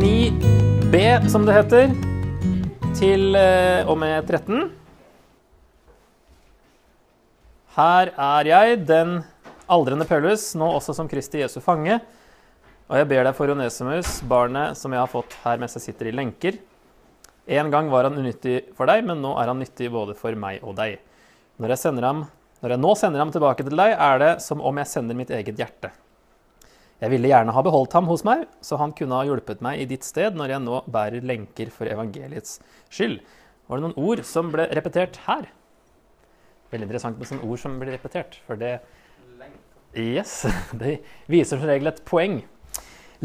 på vers 9b, som det heter, til eh, og med 13. Her er jeg, den aldrende Paulus, nå også som Kristi Jesu fange. Og jeg ber deg for Onesimus, barnet som jeg har fått her mens jeg sitter i lenker. En gang var han unyttig for deg, men nå er han nyttig både for meg og deg. Når jeg, ham, når jeg nå sender ham tilbake til deg, er det som om jeg sender mitt eget hjerte. Jeg ville gjerne ha beholdt ham hos meg, så han kunne ha hjulpet meg i ditt sted når jeg nå bærer lenker for evangeliets skyld. Var det noen ord som ble repetert her? Veldig interessant med sånne ord som blir repetert, for det Yes, det viser som regel et poeng.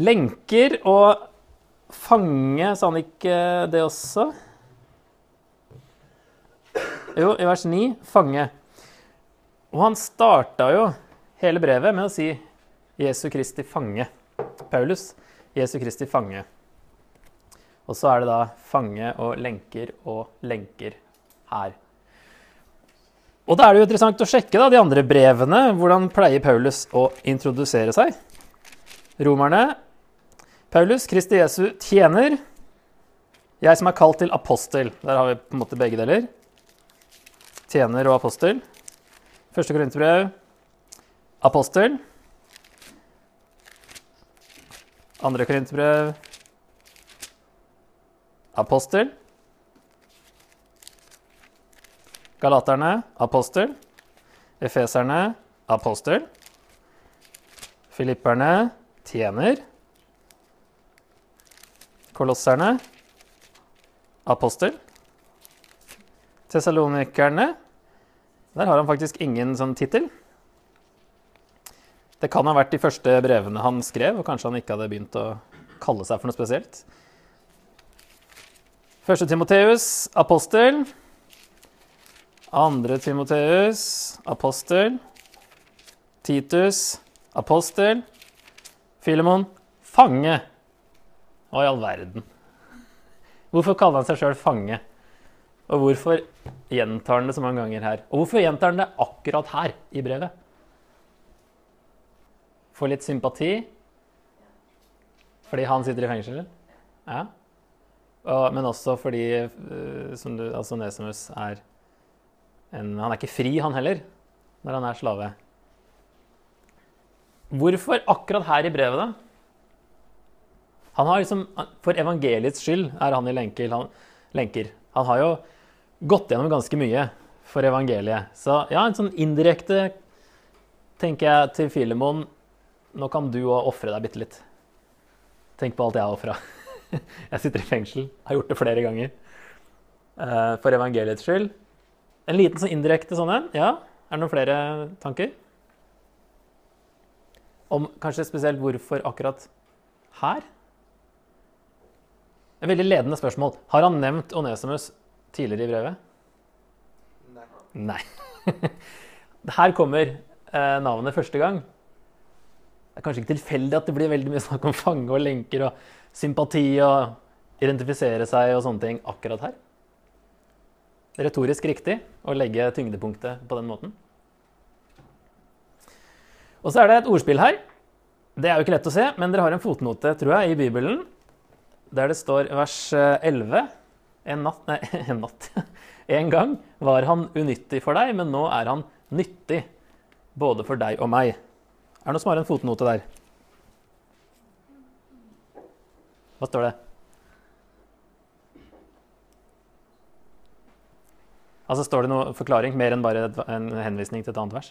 Lenker og fange, sa han ikke det også? Jo, i vers 9 fange. Og han starta jo hele brevet med å si Jesu Kristi fange. Paulus, Jesu Kristi fange. Og så er det da fange og lenker og lenker her. Og da er det jo interessant å sjekke da, de andre brevene. Hvordan pleier Paulus å introdusere seg? Romerne. Paulus, Kristi Jesu tjener. Jeg som er kalt til apostel. Der har vi på en måte begge deler. Tjener og apostel. Første korinterbrev apostel. Andre korinterbrev apostel. Galaterne apostel. Efeserne apostel. Filipperne tjener. Kolosserne apostel. Tessalonikerne Der har han faktisk ingen sånn tittel. Det kan ha vært de første brevene han skrev, og kanskje han ikke hadde begynt å kalle seg for noe spesielt. Første Timoteus, apostel. Andre Timoteus, apostel. Titus, apostel. Filemon, fange. Hva i all verden? Hvorfor kaller han seg sjøl fange? Og hvorfor gjentar han det så mange ganger her? Og hvorfor gjentar han det akkurat her i brevet? Få litt sympati? Fordi han sitter i fengsel? Ja. men også fordi, uh, som du, altså Nesimus er en, Han er ikke fri, han heller, når han er slave. Hvorfor akkurat her i brevet, da? Han har liksom, For evangeliets skyld er han i lenker. Han, lenker. han har jo gått gjennom ganske mye for evangeliet. Så ja, en sånn indirekte, tenker jeg, til Filemon Nå kan du òg ofre deg bitte litt. Tenk på alt jeg har ofra. Jeg sitter i fengsel, har gjort det flere ganger. Uh, for evangeliets skyld. En liten sånn indirekte sånn en. Ja, er det noen flere tanker? Om kanskje spesielt hvorfor akkurat her? Et veldig ledende spørsmål. Har han nevnt Onesimus tidligere i brevet? Nei. Nei. Her kommer eh, navnet første gang. Det er kanskje ikke tilfeldig at det blir veldig mye snakk om fange og lenker og sympati og identifisere seg og sånne ting akkurat her retorisk riktig å legge tyngdepunktet på den måten. Og så er det et ordspill her. Det er jo ikke lett å se, men dere har en fotnote, tror jeg, i Bibelen der det står vers 11 eh, En natt Nei, en natt. En gang var han unyttig for deg, men nå er han nyttig både for deg og meg. Er det noen som har en fotnote der? Hva står det? Altså Står det noe forklaring mer enn bare en henvisning til et annet vers?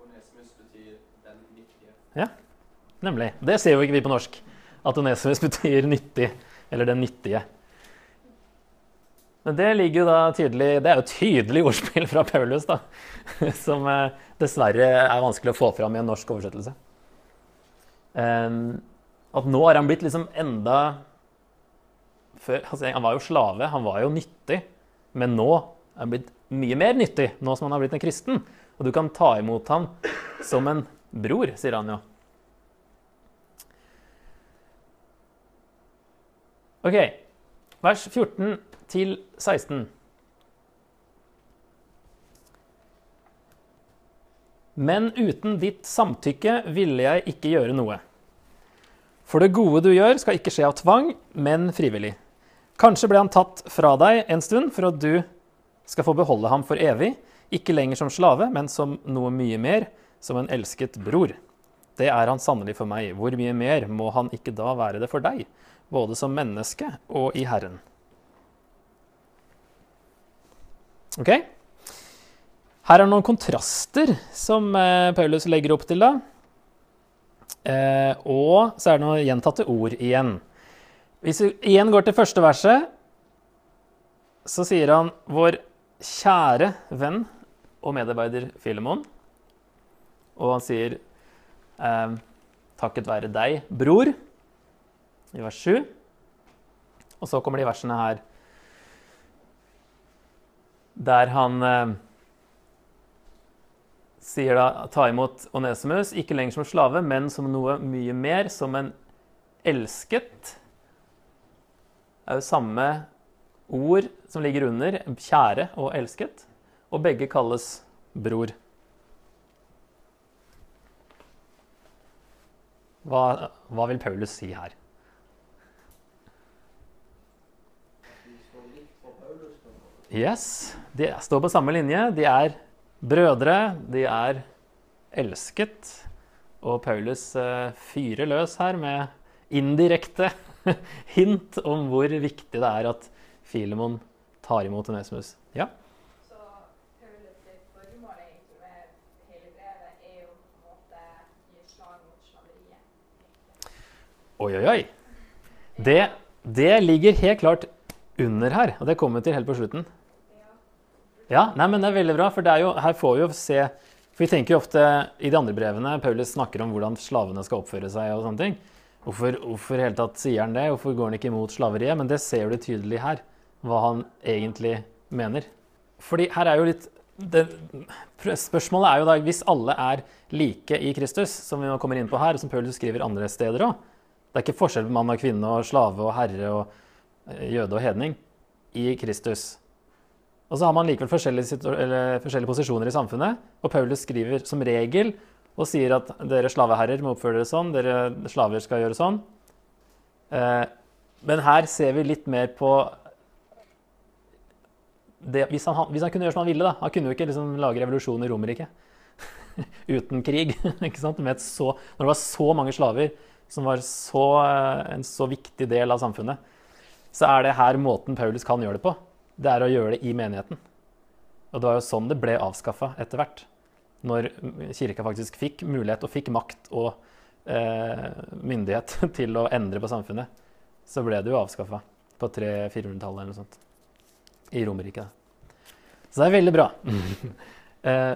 Onesimus betyr 'den nyttige'. Ja, nemlig. Det ser jo ikke vi på norsk. At onesimus betyr 'nyttig' eller 'den nyttige'. Men det ligger jo da tydelig Det er jo tydelig ordspill fra Paulus, da. Som eh, dessverre er vanskelig å få fram i en norsk oversettelse. At nå har han blitt liksom enda før, altså, Han var jo slave, han var jo nyttig. Men nå er han blitt mye mer nyttig, nå som han har blitt en kristen. Og du kan ta imot ham som en bror, sier han jo. Ok, vers 14 til 16. Men uten ditt samtykke ville jeg ikke gjøre noe. For det gode du gjør, skal ikke skje av tvang, men frivillig. Kanskje ble han tatt fra deg en stund for at du skal få beholde ham for evig, ikke lenger som slave, men som noe mye mer, som en elsket bror. Det er han sannelig for meg. Hvor mye mer må han ikke da være det for deg, både som menneske og i Herren? Ok? Her er noen kontraster som eh, Paulus legger opp til. da. Eh, og så er det noen gjentatte ord igjen. Hvis vi igjen går til første verset, så sier han vår kjære venn og medarbeider Filemon. Og han sier eh, takket være deg, bror, i vers 7. Og så kommer de versene her der han eh, sier da ta imot Onesimus, ikke lenger som slave, men som noe mye mer, som en elsket. Det er jo samme ord som ligger under, kjære og elsket, og begge kalles bror. Hva, hva vil Paulus si her? Yes, de står på samme linje. De er brødre, de er elsket. Og Paulus eh, fyrer løs her med indirekte hint om hvor viktig det er at Filemon tar imot Onesmus. Ja, oi, oi, oi. Det, det ligger helt klart under her, og det kommer vi til helt på slutten. Ja. Nei, men det er veldig bra, for det er jo, her får vi jo se For vi tenker jo ofte i de andre brevene Paulus snakker om hvordan slavene skal oppføre seg. og sånne ting. Hvorfor, hvorfor hele tatt sier han det? Hvorfor går han ikke imot slaveriet? Men det ser du tydelig her, hva han egentlig mener. Fordi her er jo litt det, Spørsmålet er jo da hvis alle er like i Kristus, som vi nå kommer inn på her, og som Paulus skriver andre steder òg. Det er ikke forskjell på mann og kvinne og slave og herre og eh, jøde og hedning i Kristus. Og så har man likevel forskjellige, forskjellige posisjoner i samfunnet. Og Paulus skriver som regel og sier at dere slaveherrer må oppføre dere sånn, dere slaver skal gjøre sånn. Eh, men her ser vi litt mer på det, hvis, han, hvis han kunne gjøre som han ville, da. Han kunne jo ikke liksom lage revolusjon i Romerriket uten krig. ikke sant? Så, når det var så mange slaver som var så, eh, en så viktig del av samfunnet, så er det her måten Paulus kan gjøre det på. Det er å gjøre det i menigheten. Og det var jo sånn det ble avskaffa etter hvert. Når kirka faktisk fikk mulighet og fikk makt og eh, myndighet til å endre på samfunnet, så ble det jo avskaffa på 300-400-tallet eller noe sånt. I Romerriket. Så det er veldig bra. eh,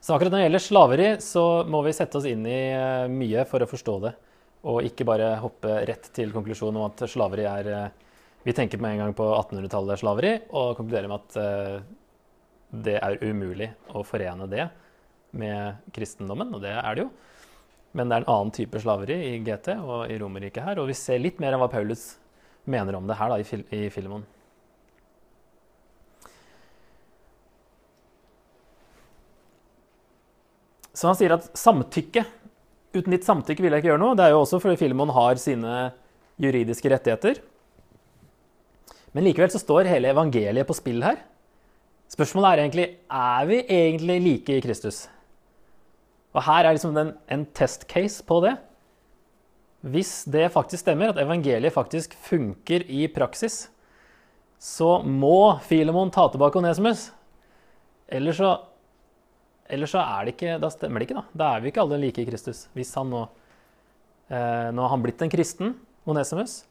så akkurat når det gjelder slaveri, så må vi sette oss inn i eh, mye for å forstå det. Og ikke bare hoppe rett til konklusjonen om at slaveri er eh, Vi tenker med en gang på 1800-tallet slaveri og konkluderer med at eh, det er umulig å forene det med kristendommen, og det er det jo. Men det er en annen type slaveri i GT og i Romerriket her, og vi ser litt mer av hva Paulus mener om det her da, i, Fil i Filemon. Så han sier at samtykke Uten ditt samtykke vil jeg ikke gjøre noe. Det er jo også fordi Filemon har sine juridiske rettigheter. Men likevel så står hele evangeliet på spill her. Spørsmålet er egentlig er vi egentlig like i Kristus. Og her er liksom den, en testcase på det. Hvis det faktisk stemmer, at evangeliet faktisk funker i praksis, så må Filemon ta tilbake Onesimus. Eller så, eller så er det ikke, da stemmer det ikke. Da Da er vi ikke alle like i Kristus. Hvis han nå, eh, nå har han blitt en kristen, Onesimus,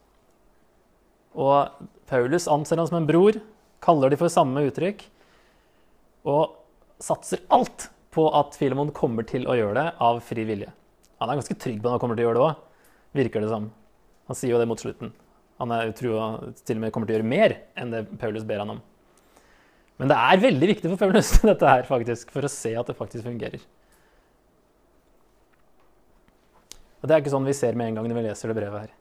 og Paulus anser han som en bror, kaller de for samme uttrykk, og satser alt på at Filemon kommer til å gjøre det av fri vilje. Han er ganske trygg på at han kommer til å gjøre det òg, virker det som. Han sier jo det mot slutten. Han er, han til og med kommer til å gjøre mer enn det Paulus ber han om. Men det er veldig viktig for Paulus dette her, faktisk, for å se at det faktisk fungerer. Og Det er ikke sånn vi ser med en gang når vi leser det brevet her.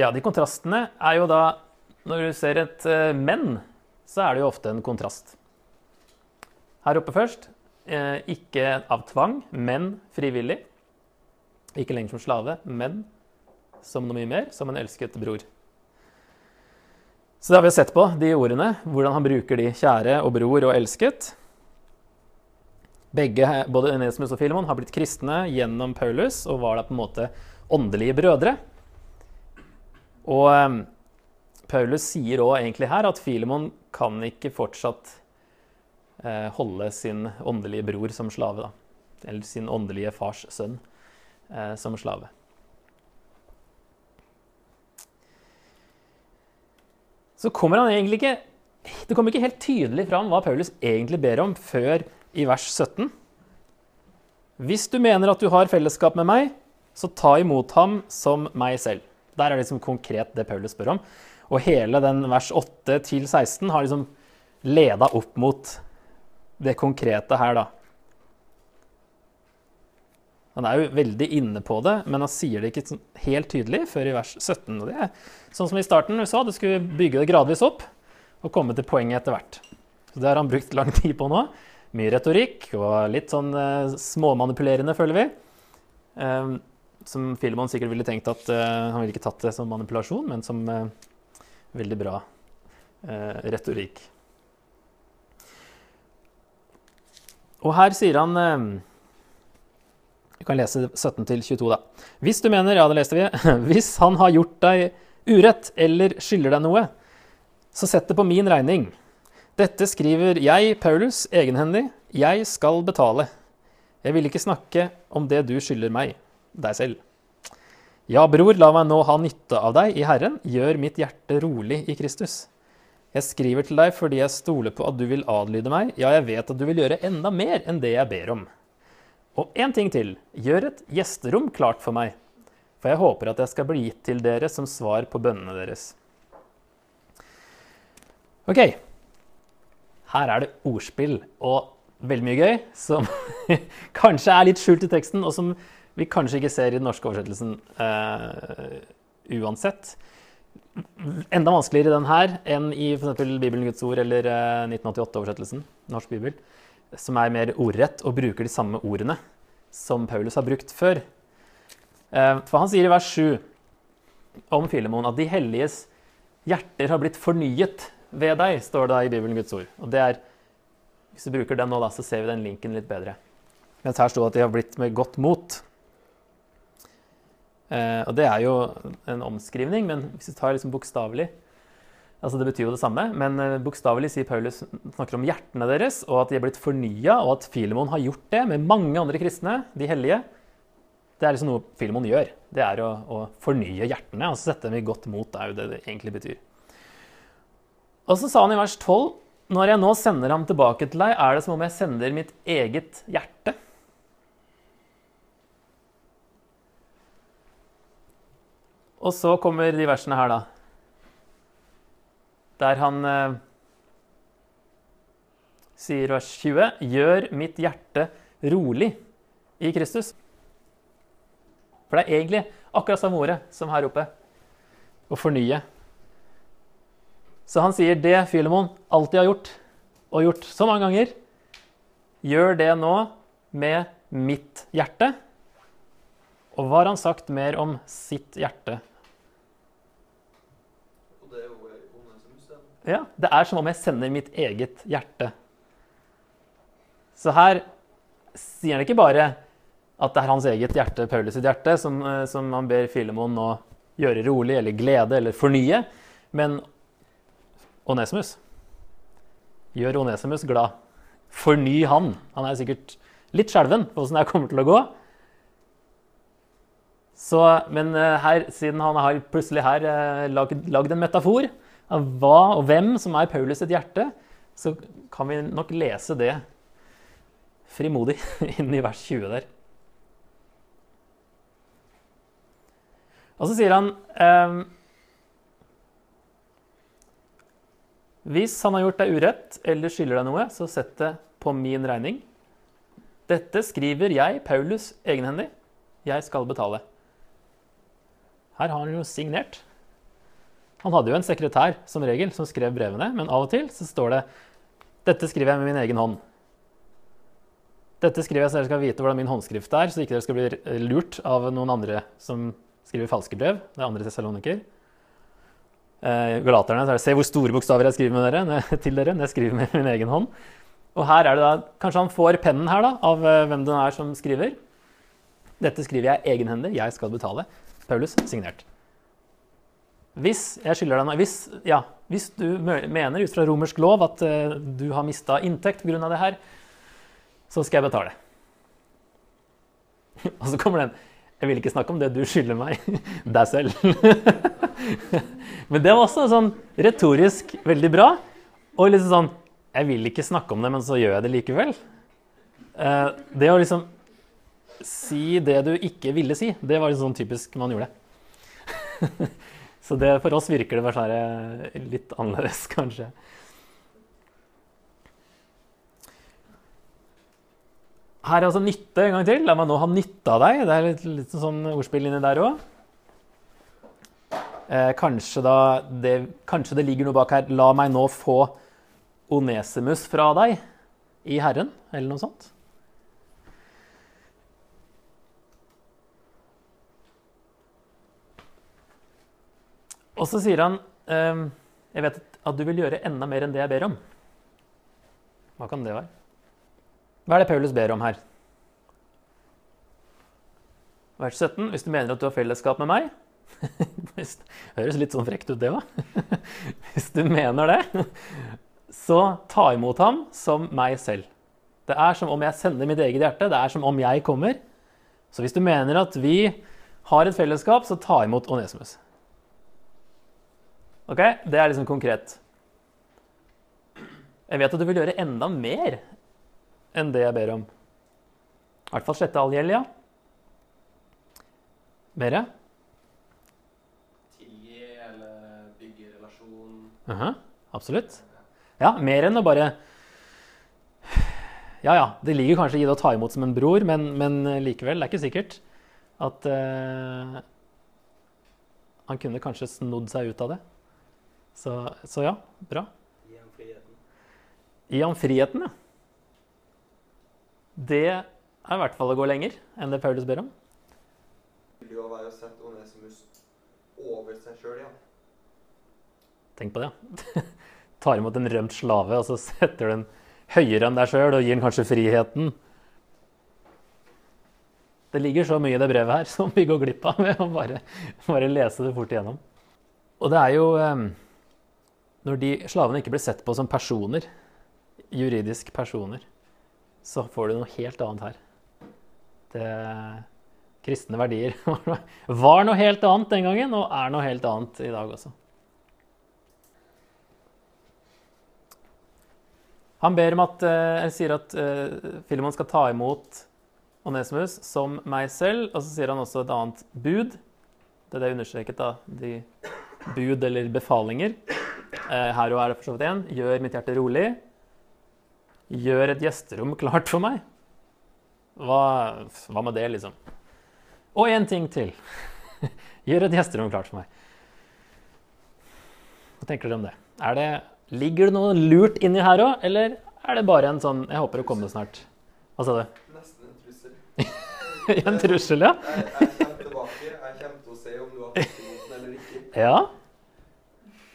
Ja, de kontrastene er jo da Når du ser et eh, menn, så er det jo ofte en kontrast. Her oppe først eh, ikke av tvang, men frivillig. Ikke lenger som slave, men som noe mye mer, som en elsket bror. Så det har vi sett på, de ordene, hvordan han bruker de kjære og bror og elsket. Begge, både Enesmus og Filemon, har blitt kristne gjennom Paulus og var da på en måte åndelige brødre. Og um, Paulus sier òg egentlig her at Filemon kan ikke fortsatt uh, holde sin åndelige bror som slave, da. Eller sin åndelige fars sønn uh, som slave. Så kommer han egentlig ikke Det kommer ikke helt tydelig fram hva Paulus egentlig ber om før i vers 17. Hvis du mener at du har fellesskap med meg, så ta imot ham som meg selv. Der er liksom konkret det Paulus spør om. Og hele den vers 8 til 16 har liksom leda opp mot det konkrete her, da. Han er jo veldig inne på det, men han sier det ikke sånn helt tydelig før i vers 17. Og det er sånn som i starten du sa, du skulle bygge det gradvis opp og komme til poenget etter hvert. Så det har han brukt lang tid på nå. Mye retorikk og litt sånn eh, småmanipulerende, føler vi. Eh, som Filemon sikkert ville tenkt at uh, han ville ikke tatt det som manipulasjon, men som uh, veldig bra uh, retorikk. Og her sier han Vi kan lese 17-22, da. Hvis du mener Ja, det leste vi. Hvis han har gjort deg urett eller skylder deg noe, så sett det på min regning. Dette skriver jeg, Paulus, egenhendig. Jeg skal betale. Jeg vil ikke snakke om det du skylder meg, deg selv. Ja, bror, la meg nå ha nytte av deg i Herren. Gjør mitt hjerte rolig i Kristus. Jeg skriver til deg fordi jeg stoler på at du vil adlyde meg. Ja, jeg vet at du vil gjøre enda mer enn det jeg ber om. Og én ting til. Gjør et gjesterom klart for meg. For jeg håper at jeg skal bli gitt til dere som svar på bønnene deres. Ok. Her er det ordspill og veldig mye gøy som kanskje er litt skjult i teksten, og som vi kanskje ikke ser i den norske oversettelsen uh, uansett. Enda vanskeligere i den her enn i f.eks. Bibelen Guds ord eller uh, 1988-oversettelsen, norsk bibel, som er mer ordrett og bruker de samme ordene som Paulus har brukt før. Uh, for han sier i vers 7 om Filemon at de helliges hjerter har blitt fornyet ved deg, står det da i Bibelen Guds ord. Og det er, Hvis du bruker den nå, da, så ser vi den linken litt bedre. Mens her står det at de har blitt med godt mot. Eh, og det er jo en omskrivning, men hvis vi tar liksom bokstavelig altså Det betyr jo det samme, men eh, bokstavelig sier Paulus snakker om hjertene deres, og at de er blitt fornya, og at Filemon har gjort det med mange andre kristne, de hellige. Det er liksom noe Filemon gjør. Det er å, å fornye hjertene. altså Sette dem i godt mot. Det er jo det det egentlig betyr. Og så sa han i vers 12.: Når jeg nå sender ham tilbake til deg, er det som om jeg sender mitt eget hjerte. Og så kommer de versene her, da. Der han eh, sier vers 20.: Gjør mitt hjerte rolig i Kristus. For det er egentlig akkurat samme ordet som her oppe. Å fornye. Så han sier det Filemon alltid har gjort, og gjort så mange ganger. Gjør det nå med mitt hjerte. Og hva har han sagt mer om sitt hjerte? Og det er jo Onesimus, det. Ja, det er som om jeg sender mitt eget hjerte. Så her sier han ikke bare at det er hans eget hjerte, Paulus sitt hjerte, som, eh, som han ber Filemon å gjøre rolig eller glede eller fornye, men Onesimus. Gjør Onesimus glad. Forny han. Han er sikkert litt skjelven på åssen det kommer til å gå. Så, men eh, her, siden han har plutselig her eh, lagd en metafor av hva og hvem som er Paulus sitt hjerte, så kan vi nok lese det frimodig inn i vers 20 der. Og så sier han eh, Hvis han har gjort deg urett eller skylder deg noe, så sett det på min regning. Dette skriver jeg, Paulus, egenhendig. Jeg skal betale. Her har han jo signert. Han hadde jo en sekretær som regel som skrev brevene, men av og til så står det 'Dette skriver jeg med min egen hånd'. Dette skriver jeg så dere skal vite hvordan min håndskrift er, så ikke dere skal bli lurt av noen andre som skriver falske brev. Det er andre tessaloniker. Eh, Galaterne, så er det se hvor store bokstaver jeg skriver med dere, til dere jeg skriver med min egen hånd. Og her er det da, kanskje han får pennen her da, av eh, hvem den er som skriver. Dette skriver jeg egenhendig, jeg skal betale. Paulus, signert. Hvis deg hvis, ja, hvis du mener ut fra romersk lov at uh, du har mista inntekt pga. det her, så skal jeg betale. Og så kommer den Jeg vil ikke snakke om det du skylder meg, deg selv. Men det var også sånn retorisk veldig bra. Og liksom sånn Jeg vil ikke snakke om det, men så gjør jeg det likevel. Uh, det å liksom si det du ikke ville si, det var liksom sånn typisk man gjorde. Så det, for oss virker det bare sånn litt annerledes, kanskje. Her er altså nytte en gang til. La meg nå ha nytte av deg. Det er litt, litt sånn ordspill inni der òg. Eh, kanskje, kanskje det ligger noe bak her. La meg nå få Onesimus fra deg i Herren, eller noe sånt. Og så sier han ehm, Jeg vet at du vil gjøre enda mer enn det jeg ber om. Hva kan det være? Hva er det Paulus ber om her? Vers 17. Hvis du mener at du har fellesskap med meg Høres litt sånn frekt ut, det òg. Hvis du mener det, så ta imot ham som meg selv. Det er som om jeg sender mitt eget hjerte. Det er som om jeg kommer. Så hvis du mener at vi har et fellesskap, så ta imot Onesimus. Ok? Det er liksom konkret. Jeg vet at du vil gjøre enda mer enn det jeg ber om. I hvert fall slette all gjeld, ja. Mere? Tilgi eller bygge relasjon. Mhm, absolutt. Ja, mer enn å bare Ja ja, det ligger kanskje i det å ta imot som en bror, men, men likevel, det er ikke sikkert at uh, Han kunne kanskje snodd seg ut av det. Så, så ja, bra. Gi ham friheten. Gi ham friheten, ja. Det er i hvert fall å gå lenger enn det Paulus ber om. vil jo være å sette Onesimus over seg sjøl, ja. Tenk på det. ja. Tar imot en rømt slave, og så setter du den høyere enn deg sjøl og gir den kanskje friheten. Det ligger så mye i det brevet her som vi går glipp av ved å bare, bare lese det fort igjennom. Og det er jo eh, Når de slavene ikke blir sett på som personer, juridisk personer, så får du noe helt annet her. Det Kristne verdier var noe helt annet den gangen, og er noe helt annet i dag også. Han ber om at, eh, eller sier at eh, Filemon skal ta imot Onesimus som meg selv, og så sier han også et annet bud. Det er det understreket, da. De bud eller befalinger. Eh, her og er det for så vidt én. Gjør mitt hjerte rolig. Gjør et gjesterom klart for meg. Hva, hva med det, liksom? Og én ting til. Gjør et gjesterom klart for meg. Hva tenker dere om det? Er det ligger det noe lurt inni her òg, eller er det bare en sånn Jeg håper å komme snart. Hva sa du? Nesten en trussel. En trussel, ja? Jeg, jeg kommer tilbake. Jeg kommer til å se om du har fått den eller ikke. Ja.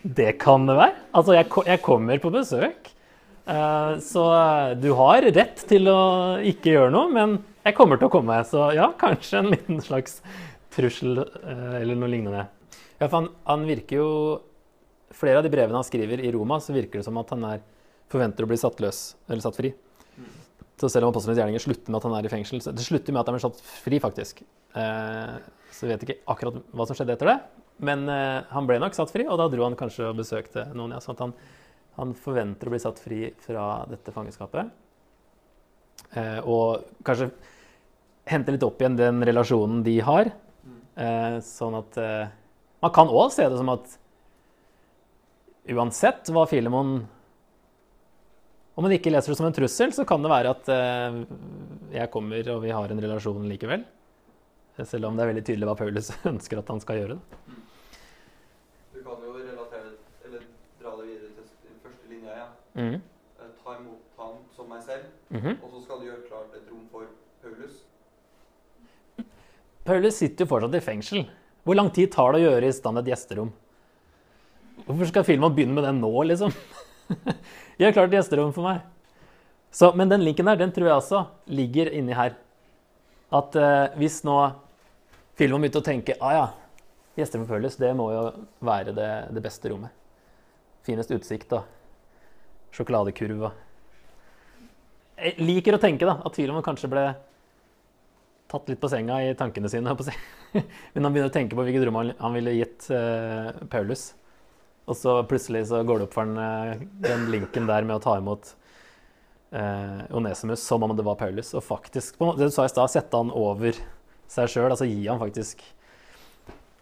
Det kan det være. Altså, jeg, jeg kommer på besøk. Eh, så du har rett til å ikke gjøre noe, men jeg kommer til å komme. Så ja, kanskje en liten slags trussel eh, eller noe lignende. Ja, for han, han virker jo Flere av de brevene han skriver i Roma, så virker det som at han er, forventer å bli satt løs, eller satt fri. Så selv om apostlenes gjerninger slutter med at han er i fengsel så Det slutter med at han blir satt fri, faktisk. Eh, så jeg vet ikke akkurat hva som skjedde etter det. Men eh, han ble nok satt fri, og da dro han kanskje og besøkte noen. Ja, sånn at han, han forventer å bli satt fri fra dette fangeskapet. Eh, og kanskje hente litt opp igjen den relasjonen de har. Eh, sånn at eh, Man kan òg se det som at uansett hva Filemon Om man ikke leser det som en trussel, så kan det være at eh, jeg kommer og vi har en relasjon likevel. Selv om det er veldig tydelig hva Paulus ønsker at han skal gjøre. det. Mm. Ta imot han som meg selv. Mm -hmm. Og så skal du gjøre klart et rom for Paulus. Paulus sitter jo fortsatt i fengsel. Hvor lang tid tar det å gjøre i stand et gjesterom? Hvorfor skal filmen begynne med den nå, liksom? Gjør klart gjesterom for meg. Så, men den linken der den tror jeg også ligger inni her. At eh, hvis nå filmen begynte å tenke ah ja, gjesterom for Paulus, det må jo være det, det beste rommet. Finest utsikt og sjokoladekurv og Jeg liker å tenke da, at filmen kanskje ble tatt litt på senga i tankene sine. Men han begynner å tenke på hvilket rom han, ville gitt uh, Paulus. Og så plutselig så går det opp for han uh, den linken der med å ta imot uh, Onesimus som om det var Paulus. Og faktisk, på, det du sa i stad, sette han over seg sjøl. Altså gi han faktisk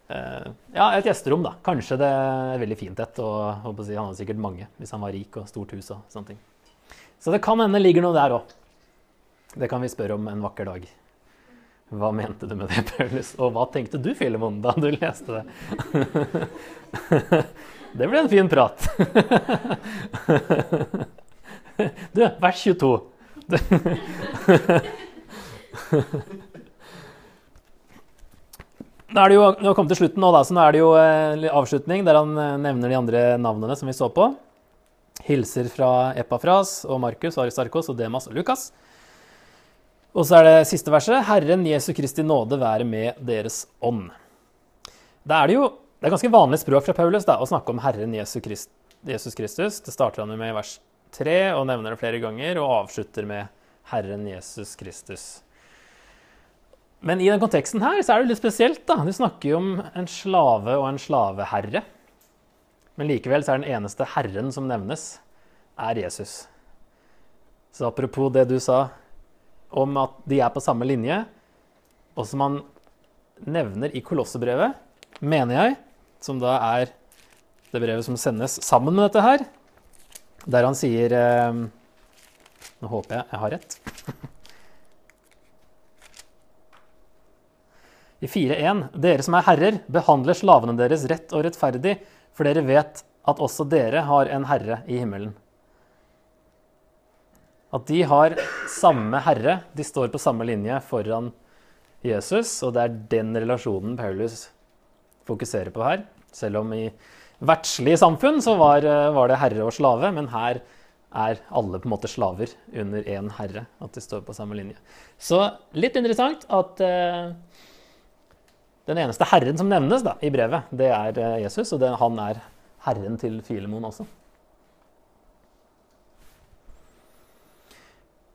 ja, et gjesterom, da. Kanskje det er veldig fint et. Og på å si, han hadde sikkert mange hvis han var rik og stort hus og sånne ting. Så det kan hende ligger noe der òg. Det kan vi spørre om en vakker dag. Hva mente du med det, Paulus? Og hva tenkte du, Filemon, da du leste det? det ble en fin prat. du, vers 22. Nå er det jo nå kom til slutten nå, da, så nå er det jo eh, avslutning der han eh, nevner de andre navnene som vi så på. Hilser fra Epafras og Markus, Aristarkos og Demas og Lukas. Og så er det siste verset. Herren Jesu Kristi nåde være med deres ånd. Da er det jo det er ganske vanlig språk fra Paulus da, å snakke om Herren Jesu Christ, Jesus Kristus. Det starter han jo med i vers 3 og nevner det flere ganger, og avslutter med Herren Jesus Kristus. Men i den konteksten her så er det litt spesielt. da. Du snakker jo om en slave og en slaveherre. Men likevel så er den eneste herren som nevnes, er Jesus. Så apropos det du sa om at de er på samme linje, og som han nevner i Kolossebrevet, mener jeg, som da er det brevet som sendes sammen med dette her, der han sier eh, Nå håper jeg jeg har rett. I 4.1.: Dere som er herrer, behandler slavene deres rett og rettferdig, for dere vet at også dere har en herre i himmelen. At de har samme herre, de står på samme linje foran Jesus, og det er den relasjonen Paulus fokuserer på her. Selv om i verdslige samfunn så var, var, det herre og slave, men her er alle på en måte slaver under én herre. At de står på samme linje. Så litt interessant at uh, den eneste herren som nevnes da, i brevet, det er uh, Jesus, og det, han er herren til Filemon også.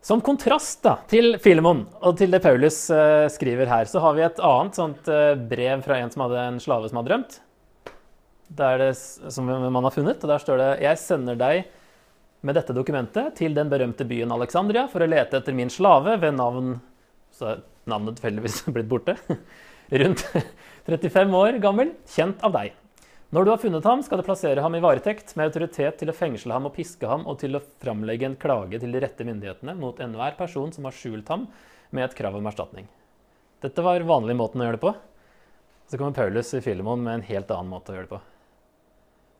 Som kontrast da, til Filemon og til det Paulus uh, skriver her, så har vi et annet sånt uh, brev fra en som hadde en slave som hadde drømt. Der det, som man har funnet, og Der står det Jeg sender deg med dette dokumentet til den berømte byen Alexandria for å lete etter min slave ved navn Så er navnet tilfeldigvis blitt borte. Rundt 35 år gammel, kjent av deg. Når du har funnet ham, skal du plassere ham i varetekt med autoritet til å fengsle ham og piske ham og til å framlegge en klage til de rette myndighetene mot enhver person som har skjult ham med et krav om erstatning. Dette var vanlig måten å gjøre det på. Så kommer Paulus i Filemon med en helt annen måte å gjøre det på.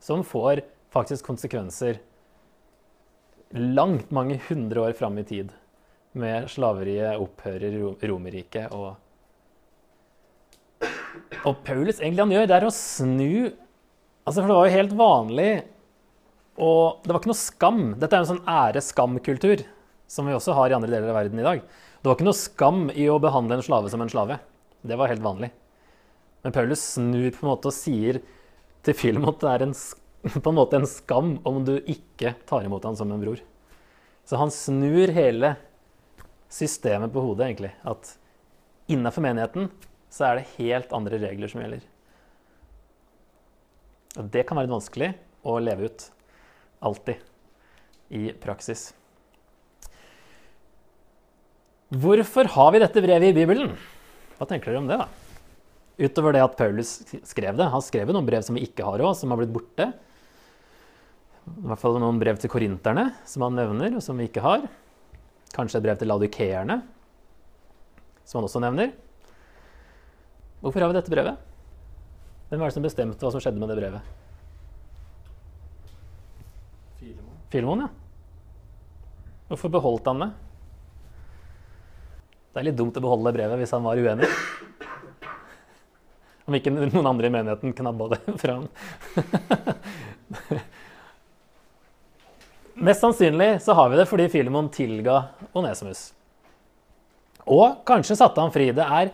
Som får faktisk konsekvenser langt mange hundre år fram i tid. Med slaveriet opphører i Romerriket og Og Paulus egentlig han gjør, det er å snu Altså, for det var jo helt vanlig og det var ikke noe skam. Dette er en sånn ære-skam-kultur som vi også har i andre deler av verden i dag. Det var ikke noe skam i å behandle en slave som en slave. Det var helt vanlig. Men Paulus snur på en måte og sier til film at det er en, på en måte en skam om du ikke tar imot han som en bror. Så han snur hele systemet på hodet, egentlig. At innenfor menigheten så er det helt andre regler som gjelder. Og det kan være vanskelig å leve ut alltid i praksis. Hvorfor har vi dette brevet i Bibelen? Hva tenker dere om det? da? Utover det at Paulus skrev det. Han skrev noen brev som vi ikke har òg, som har blitt borte. I hvert fall noen brev til korinterne som han nevner, og som vi ikke har. Kanskje et brev til laudikeerne, som han også nevner. Hvorfor har vi dette brevet? Hvem er det som bestemte hva som skjedde med det brevet? Filemon. Filemon, ja. Hvorfor beholdt han det? Det er litt dumt å beholde det brevet hvis han var uenig. Om ikke noen andre i menigheten knabba det fra han. Mest sannsynlig så har vi det fordi Filemon tilga Onesimus. Og kanskje satte han fri. Det er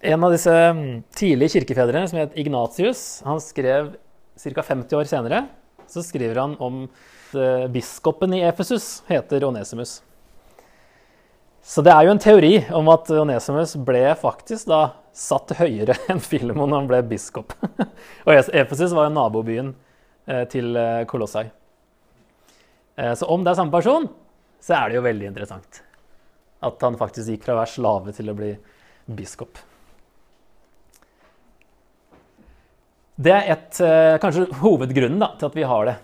en av disse mm, tidlige kirkefedrene som het Ignatius. Han skrev ca. 50 år senere så skriver han om at biskopen i Efesus heter Onesimus. Så det er jo en teori om at Onesimus ble faktisk da satt høyere enn Filemon når han ble biskop. Og Efesus var jo nabobyen eh, til eh, Kolossai. Eh, Så om det er samme person, så er det jo veldig interessant. At han faktisk gikk fra å være slave til å bli biskop. Det er et, eh, kanskje hovedgrunnen da, til at vi har det.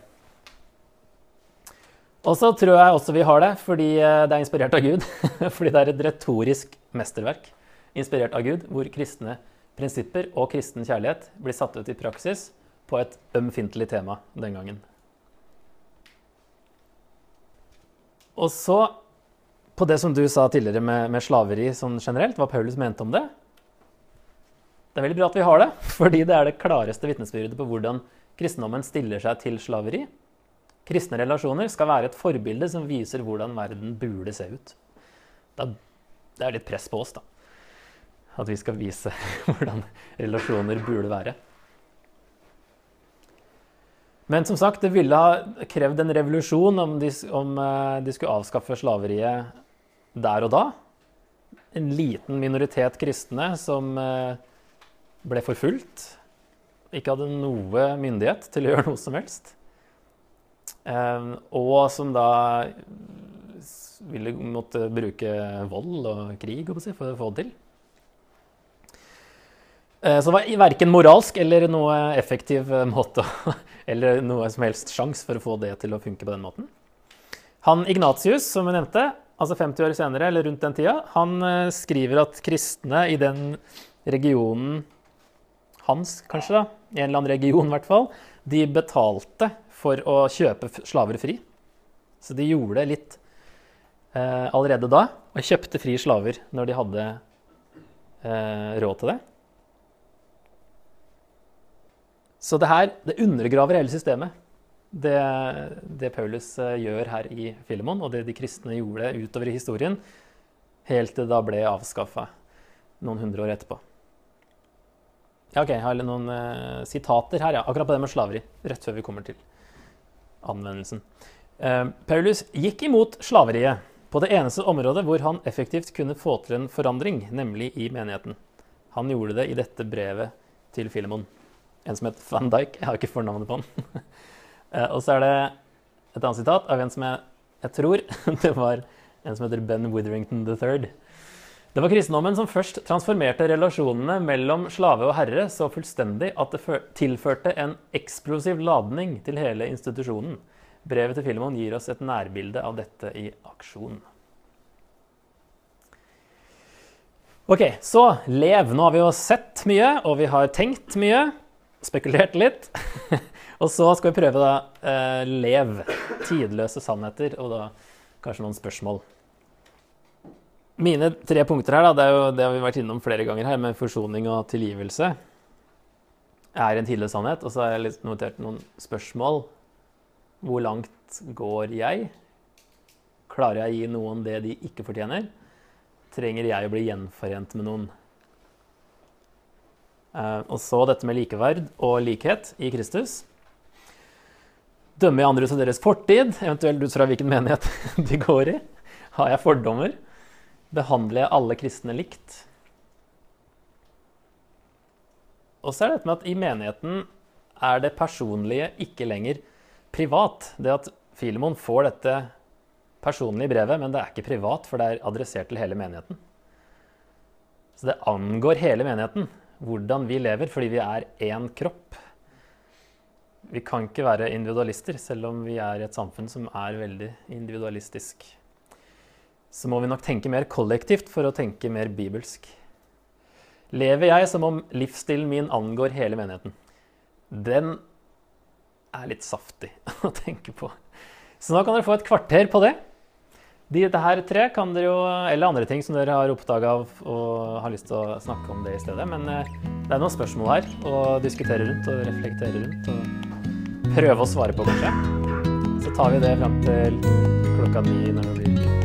Og så tror jeg også vi har det fordi eh, det er inspirert av Gud. fordi det er et retorisk mesterverk inspirert av Gud, hvor kristne prinsipper og kristen kjærlighet blir satt ut i praksis på et ømfintlig tema den gangen. Og så på det som du sa tidligere med, med slaveri sånn generelt, hva Paulus mente om det. Det er veldig bra at vi har det, fordi det er det klareste vitnesbyrdet på hvordan kristendommen stiller seg til slaveri. Kristne relasjoner skal være et forbilde som viser hvordan verden burde se ut. Det er litt press på oss, da. At vi skal vise hvordan relasjoner burde være. Men som sagt, det ville ha krevd en revolusjon om de, om eh, de skulle avskaffe slaveriet der og da. En liten minoritet kristne som eh, ble forfulgt. Ikke hadde noe myndighet til å gjøre noe som helst. Eh, og som da ville måtte bruke vold og krig for å få det til. Så det var verken moralsk eller noe effektiv måte eller noe som helst sjanse for å få det til å funke på den måten. Han Ignatius, som vi nevnte, altså 50 år senere, eller rundt den tida, han skriver at kristne i den regionen hans, kanskje, da, i en eller annen region i hvert fall, de betalte for å kjøpe slaver fri. Så de gjorde det litt eh, allerede da, og kjøpte fri slaver når de hadde eh, råd til det. Så det her det undergraver hele systemet, det, det Paulus eh, gjør her i Filemon, og det de kristne gjorde utover i historien, helt til det da ble avskaffa noen hundre år etterpå. Ja, ok, Jeg har noen uh, sitater her, ja. Akkurat på det med slaveri. Rett før vi kommer til anvendelsen. Uh, Paulus gikk imot slaveriet på det eneste området hvor han effektivt kunne få til en forandring, nemlig i menigheten. Han gjorde det i dette brevet til Filemon. En som het Van Dijk. Jeg har ikke fornavnet på han. uh, og så er det et annet sitat av en som jeg, jeg tror det var en som heter Ben Witherington III. Det var kristendommen som først transformerte relasjonene mellom slave og herre så fullstendig at det tilførte en eksplosiv ladning til hele institusjonen. Brevet til Filemon gir oss et nærbilde av dette i aksjon. Ok, så lev. Nå har vi jo sett mye, og vi har tenkt mye. Spekulert litt. og så skal vi prøve da eh, lev. Tidløse sannheter, og da kanskje noen spørsmål. Mine tre punkter her, da, det, jo, det har vi vært innom flere ganger her, med forsoning og tilgivelse, er en tidlig sannhet. Og så har jeg notert noen spørsmål. Hvor langt går jeg? Klarer jeg å gi noen det de ikke fortjener? Trenger jeg å bli gjenforent med noen? Eh, og så dette med likeverd og likhet i Kristus. Dømmer jeg andre ut fra deres fortid, eventuelt ut fra hvilken menighet de går i? Har jeg fordommer? Behandler jeg alle kristne likt? Og så er det dette med at i menigheten er det personlige ikke lenger privat. Det at Filemon får dette personlige brevet, men det er ikke privat, for det er adressert til hele menigheten. Så det angår hele menigheten, hvordan vi lever, fordi vi er én kropp. Vi kan ikke være individualister, selv om vi er i et samfunn som er veldig individualistisk så må vi nok tenke mer kollektivt for å tenke mer bibelsk. Lever jeg som om livsstilen min angår hele menigheten? Den er litt saftig å tenke på. Så nå kan dere få et kvarter på det. De, dette her tre kan dere jo, eller andre ting som dere har oppdaga og har lyst til å snakke om det i stedet. Men eh, det er noen spørsmål her å diskutere rundt og reflektere rundt. Og prøve å svare på, kanskje. Så tar vi det fram til klokka ni når det blir